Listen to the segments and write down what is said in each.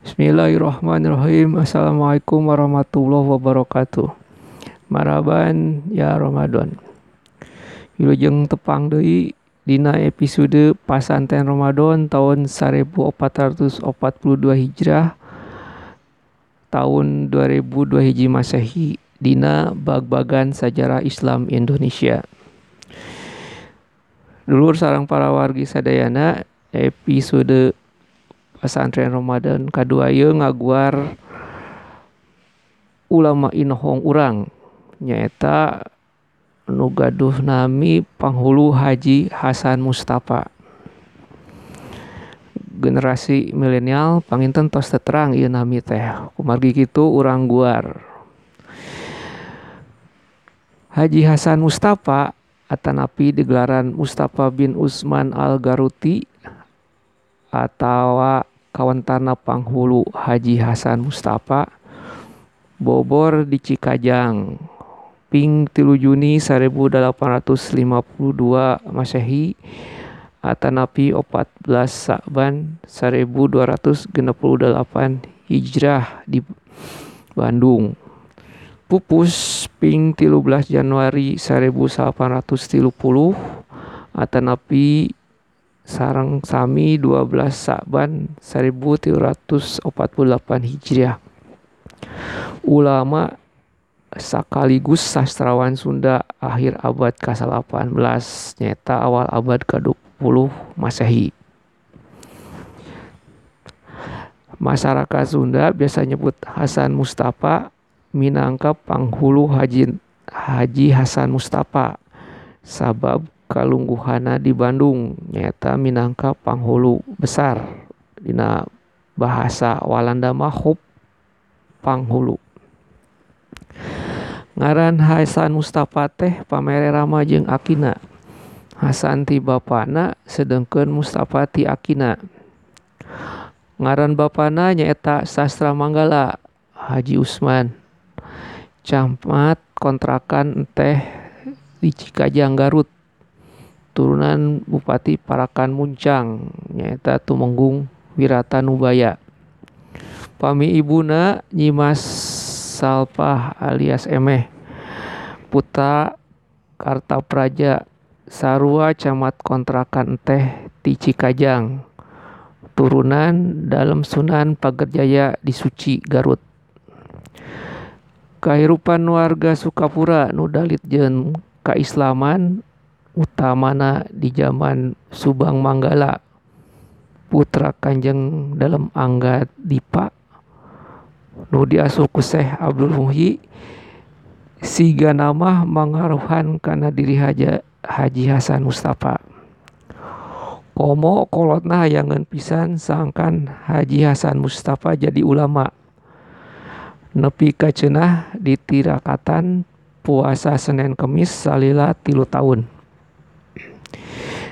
Bismillahirrahmanirrahim. Assalamualaikum warahmatullahi wabarakatuh. Maraban ya Ramadan. Wilujeng tepang deui dina episode Pasanten Ramadan tahun 1442 Hijrah tahun 2002 Hiji Masehi dina bag-bagan sejarah Islam Indonesia. Dulur sarang para wargi sadayana episode pesantren Ramadan kedua ye ngaguar ulama inohong urang. Nyaeta nu gaduh nami panghulu Haji Hasan Mustafa. Generasi milenial panginten tos terang ieu nami teh. Kumargi kitu urang guar. Haji Hasan Mustafa atanapi digelaran Mustafa bin Usman Al-Garuti atau kawantana panghulu Haji Hasan Mustafa bobor di Cikajang ping tilu Juni 1852 Masehi atanapi 14 Sa'ban 1268 Hijrah di Bandung. Pupus ping 13 Januari 1830 atanapi sarang sami 12 Sa'ban 1348 Hijriah ulama sekaligus sastrawan Sunda akhir abad ke-18 nyata awal abad ke-20 Masehi. Masyarakat Sunda biasa nyebut Hasan Mustafa minangka panghulu Haji Haji Hasan Mustafa sabab kalungguhana di Bandung nyata minangka panghulu besar dina bahasa Walanda mah panghulu. Ngaran Hasan Mustafa teh pamere rama jeung Akina. Hasan ti bapana sedengkeun Mustafa ti Akina. Ngaran bapana nyaeta Sastra Manggala Haji Usman. Camat kontrakan teh di Cikajang Garut turunan Bupati Parakan Muncang nyaeta Tumenggung Wirata Nubaya. Pami ibuna Nyimas Salpah alias Emeh. Putra Kartapraja Sarua camat kontrakan teh di Cikajang turunan dalam Sunan Pagerjaya di Suci Garut. Kehidupan warga Sukapura nu dalit jeung keislaman utamana di zaman Subang Manggala putra Kanjeng dalam Angga Dipa nu diasuh ku Abdul Muhyi siga nama mangaruhan kana diri haja Haji Hasan Mustafa. Komo kolotna hayangan pisan sangkan Haji Hasan Mustafa jadi ulama. Nepi ka cenah ditirakatan puasa Senin Kemis salila tilu tahun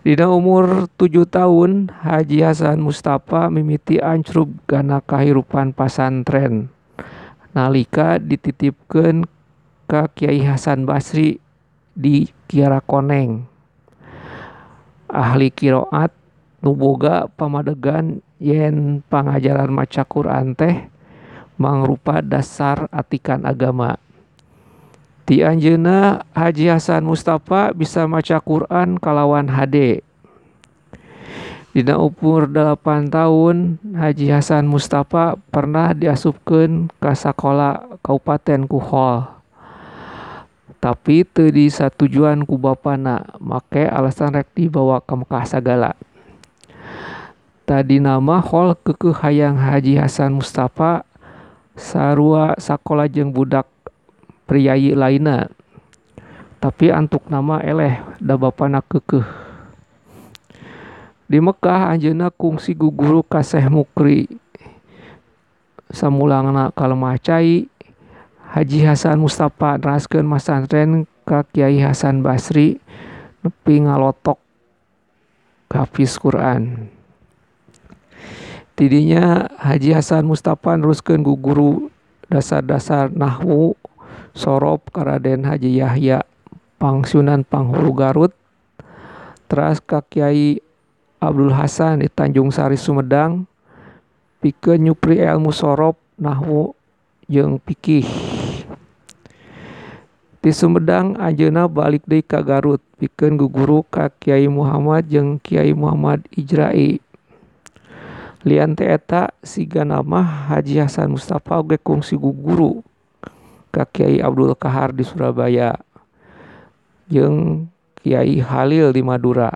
Dina umur 7 tahun, Haji Hasan Mustafa mimiti ancrub gana kahirupan pasantren. Nalika dititipkeun ka Kiai Hasan Basri di Kiara Koneng. Ahli kiroat nu boga pamadegan yen pangajaran maca Quran teh mangrupa dasar atikan agama. Ti anjeuna Haji Hasan Mustafa bisa maca Quran kalawan HD. Dina umur 8 tahun, Haji Hasan Mustafa pernah diasupkeun ka sakola Kabupaten Kuhol. Tapi teu disatujuan ku bapana, make alasan rek dibawa ka Mekah sagala. Tadi nama hol keukeuh hayang Haji Hasan Mustafa sarua sakola jeung budak priyayi lainna. Tapi antuk nama eleh da bapana keukeuh. Di Mekah anjeunna kungsi guguru ka Syekh Mukri. Samulangna kalemah cai Haji Hasan Mustafa neraskeun masantren ka Kiai Hasan Basri nepi ngalotok hafiz Quran. Tidinya Haji Hasan Mustafa neruskeun guguru dasar-dasar nahwu sorop ka Raden Haji Yahya pangsunan Panghulu Garut teras ka Kiai Abdul Hasan di Tanjung Sari Sumedang pikeun nyupri ilmu sorop nahwu jeung pikih. Di Sumedang Ajena balik deui ka Garut pikeun guguru ka Kiai Muhammad jeung Kiai Muhammad Ijrai. Lian teh eta siga nama Haji Hasan Mustafa oge kungsi guguru Kiai Abdul Kahar di Surabaya. Jeung Kiai Halil di Madura.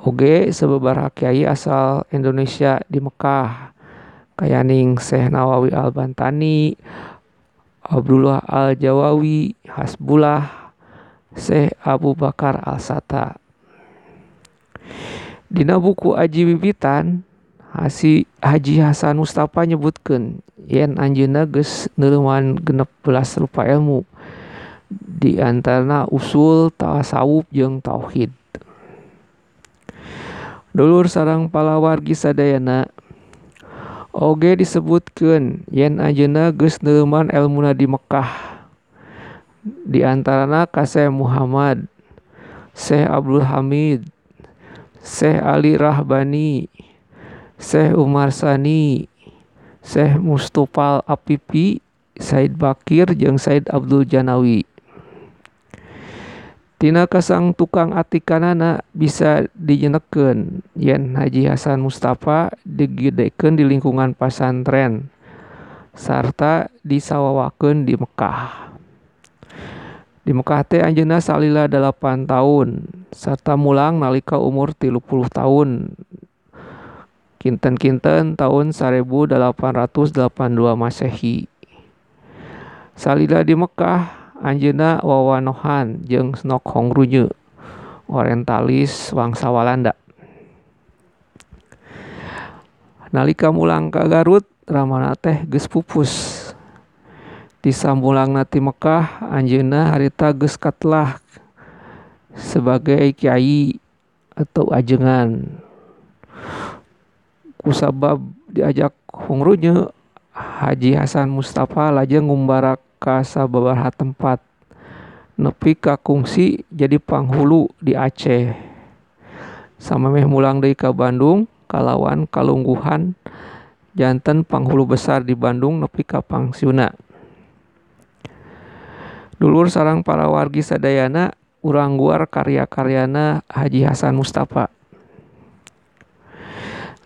Oge sababaraha kiai asal Indonesia di Mekah. Kayaning Syekh Nawawi Al-Bantani Abdullah Al-Jawawi Hasbullah Syekh Abu Bakar Al-Sata. Dina buku Aji Bibitan Haji Hasan Mustafa nyebutkeun yen anjeunna geus neureumman genep belas rupa ilmu di antarana usul tasawuf jeung tauhid. Dulur sareng palawargi sadayana oge disebutkeun yen anjeunna geus neureumman elmuna di Mekkah. Di antarana ka Syekh Muhammad Syekh Abdul Hamid Syekh Ali Rahbani Syekh Umar Sani Syekh Mustopal Apipi Said Bakir jeung Said Abdul Janawi Tina kasang tukang atikanana bisa dijenekeun yen Haji Hasan Mustafa digedekeun di lingkungan pasantren sarta disawawakeun di Mekah. Di Mekah teh anjeunna salila 8 tahun sarta mulang nalika umur 30 tahun. Kinten-kinten tahun 1882 Masehi. Salila di Mekah Anjeunna wawanohan jeung Snok Hongrunye orientalis wangsa Walanda. Nalika mulang ka Garut ramana teh geus pupus. Di samulangna ti Mekah anjeunna harita geus katlah sebagai kiai atau ajengan. Kusabab diajak Hongrunye Haji Hasan Mustafa lajeng ngumbarak ka sababaraha tempat. Nepi ka kungsi jadi panghulu di Aceh. Samemeh mulang deui ka Bandung kalawan kalungguhan janten panghulu besar di Bandung nepi ka pangsiuna. Dulur sarang para wargi sadayana urang guar karya-karyana Haji Hasan Mustafa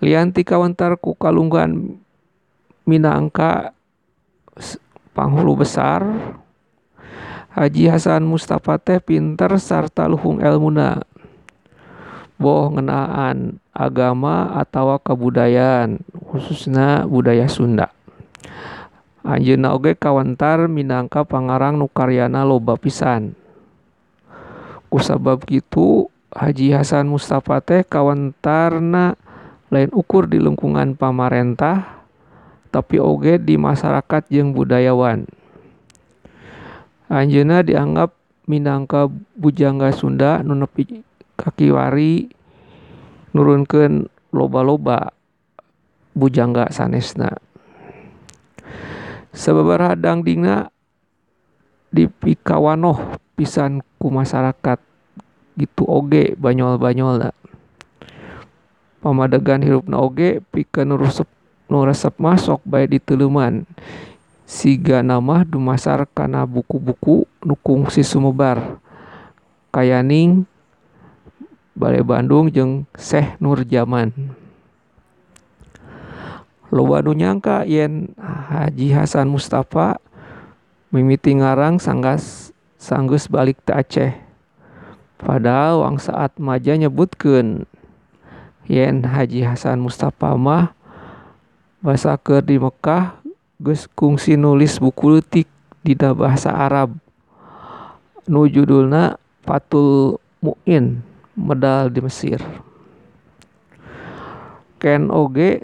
lian ti kawentar ku kalungguhan minangka panghulu besar. Haji Hasan Mustafa teh pinter sarta luhung elmuna boh ngenaan agama atau kebudayaan khususnya budaya Sunda. Anjeuna oge kawentar minangka pangarang nu karyana loba pisan. Kusabab kitu Haji Hasan Mustafa teh kawentarna lain ukur di lingkungan pamarentah tapi oge di masyarakat jeung budayawan. Anjeunna dianggap minangka bujangga Sunda nu nepi kakiwari nurunkeun loba-loba bujangga sanesna. Sababaraha dangdingna dipikawanoh pisan ku masyarakat gitu oge banyol-banyolna. Pamadegan hirupna oge pikeun resep nu resep masok bae di siga nama dumasar kana buku-buku nu kungsi sumebar kayaning Balai Bandung jeung Syekh Nur Jaman. Loba nu nyangka yen Haji Hasan Mustafa mimiti ngarang sanggas sanggeus balik te Aceh. Padahal wang saat maja nyebutkeun yen Haji Hasan Mustafa mah Basa keur di Mekah geus kungsi nulis buku leutik dina bahasa Arab nu judulna Fathul Mu'in medal di Mesir. Ken oge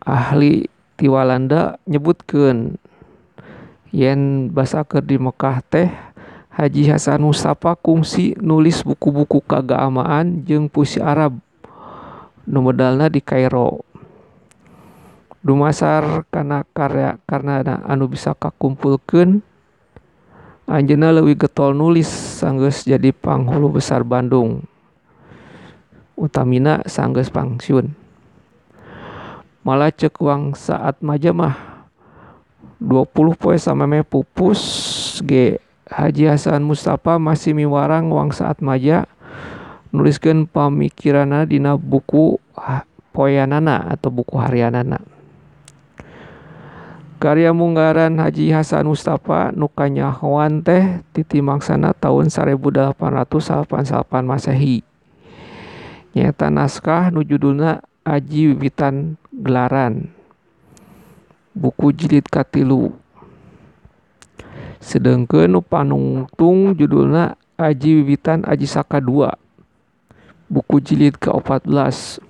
ahli ti Walanda nyebutkeun yen basa keur di Mekah teh Haji Hasan Mustafa kungsi nulis buku-buku keagamaan jeung puisi Arab nu medalna di Kairo. Dumasar kana karya karena anu bisa kakumpulkeun Anjeunna leuwih getol nulis sanggeus jadi panghulu besar Bandung. Utamina sanggeus pangsiun. malah cek uang saat majamah 20 poe samame pupus G Haji Hasan Mustafa masih miwarang uang saat maja nuliskan pamikirana Dina buku poyanana atau buku harianana karya munggaran Haji Hasan Mustafa nukanyahoan teh titi mangsana tahun 1888 Masehi. Nyata naskah nujudulna Aji Wiwitan gelaran. Buku jilid katilu. Sedangkan nu panungtung judulna Aji Wiwitan Aji Saka 2 buku jilid ke-14.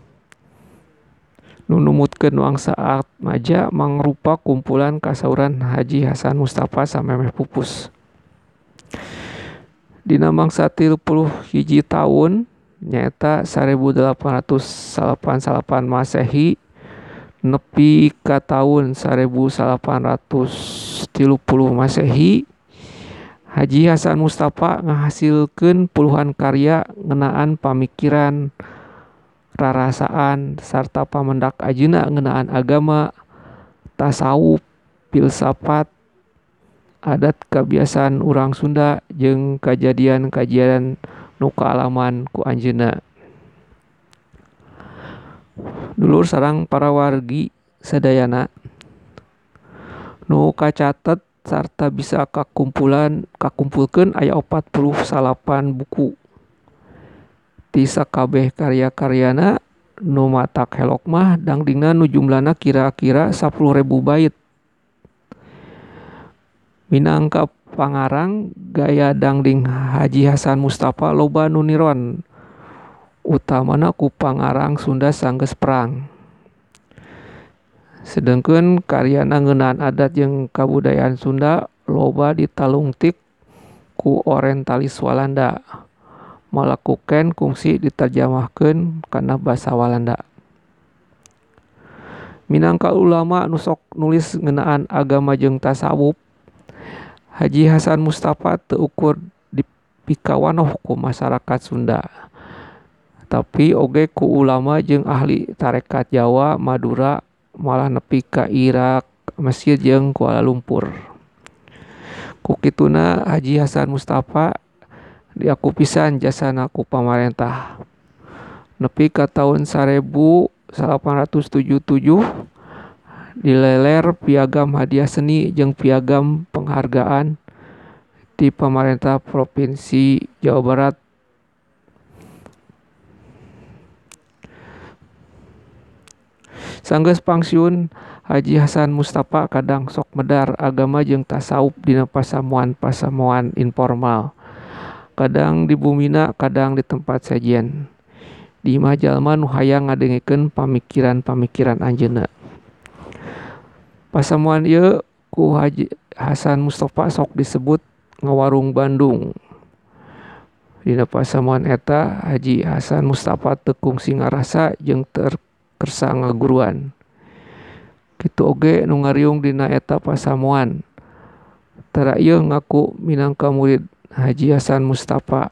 Nu numutkeun nuang saat maja mangrupa kumpulan kasauran Haji Hasan Mustafa samemeh pupus. Dina mangsa 30 hiji tahun nyaeta 1888 Masehi nepi ka tahun 1830 Masehi Haji Hasan Mustafa ngahasilkeun puluhan karya ngenaan pamikiran rarasaan sarta pamendak Ajina ngenaan agama tasawuf filsafat adat kebiasaan orang Sunda jeung kejadian-kejadian nuka alaman ku Anjena dulur sarang para wargi sedayana nu kacatet sarta bisa kakumpulan kakumpulkeun aya 48 buku. Ti sakabeh karya-karyana nu matak helok mah dangdingna nu jumlahna kira-kira 10.000 bait. Minangka pangarang gaya dangding Haji Hasan Mustafa loba nu niron. Utamana ku pangarang Sunda sanggeus perang sedangkan karyana ngeunaan adat jeung kabudayaan Sunda loba ditalungtik ku orientalis Walanda. Malakukeun kungsi diterjemahkeun kana basa Walanda. Minangka ulama nu sok nulis ngeunaan agama jeung tasawuf Haji Hasan Mustafa teu ukur dipikawanoh ku masyarakat Sunda. Tapi oge ku ulama jeung ahli tarekat Jawa Madura malah nepi ka Irak Mesir jeung Kuala Lumpur. Ku kituna Haji Hasan Mustafa diaku pisan jasana ku pamarentah. Nepi ka tahun 1877 dileler piagam hadiah seni jeung piagam penghargaan di pemerintah provinsi Jawa Barat sanggeus pangsiun Haji Hasan Mustafa kadang sok medar agama jeung tasawuf dina pasamuan-pasamuan informal. Kadang di bumina kadang di tempat sajian. Di imah jalma nu hayang ngadengikeun pamikiran-pamikiran anjeunna. Pasamuan ieu ku Haji Hasan Mustafa sok disebut ngawarung Bandung. Dina pasamuan eta Haji Hasan Mustafa teu kungsi ngarasa jeung kersa ngaguruan gitu oge nu ngariung dina eta pasamuan. Tara ieu ngaku minangka murid Haji Hasan Mustafa.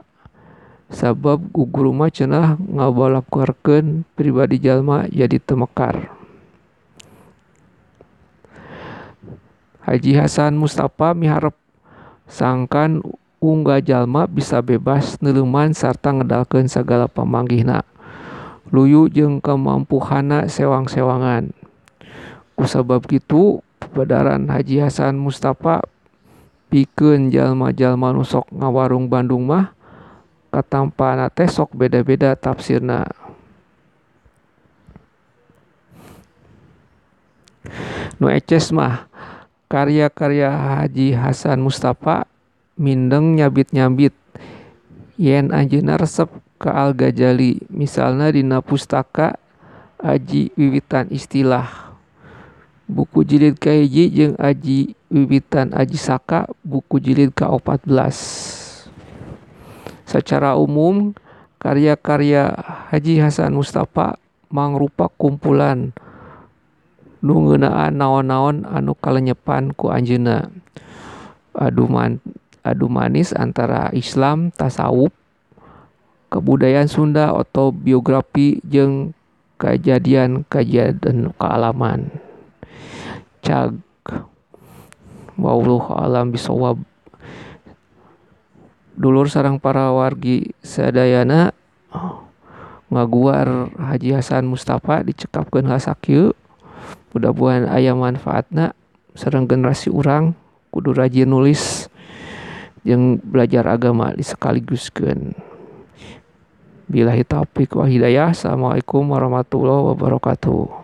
Sabab guguru mah cenah ngabalakuarkeun pribadi jalma jadi temekar. Haji Hasan Mustafa miharep sangkan unggal jalma bisa bebas neuleuman sarta ngedalkeun segala pamanggihna. Luyu jeung kamampuhanna sewang-sewangan. Kusabab kitu padaran Haji Hasan Mustafa pikeun jalma-jalma nu sok ngawarung Bandung mah katampana teh sok beda-beda tafsirna. Nu eces mah karya-karya Haji Hasan Mustafa mindeng nyabit-nyabit. Yen anjeunna resep ka Al-Ghazali misalna dina pustaka Aji Wiwitan Istilah. Buku jilid kahiji jeung Aji Wiwitan Aji Saka buku jilid ka-14 secara umum karya-karya Haji Hasan Mustafa mangrupa kumpulan nu ngeunaan naon-naon anu kalenyepan ku anjeunna. Adu man adu manis antara Islam tasawuf kebudayaan Sunda autobiografi jeung kejadian-kejadian kealaman. Cag. Wallahu alam bisawab dulur sarang para wargi sadayana ngaguar Haji Hasan Mustafa dicekapkan hasakieu mudah-mudahan aya manfaatna. Sareng generasi urang kudu rajin nulis jeung belajar agama disekaligus-keun Billahi taufik wa hidayah. Assalamualaikum warahmatullahi wabarakatuh.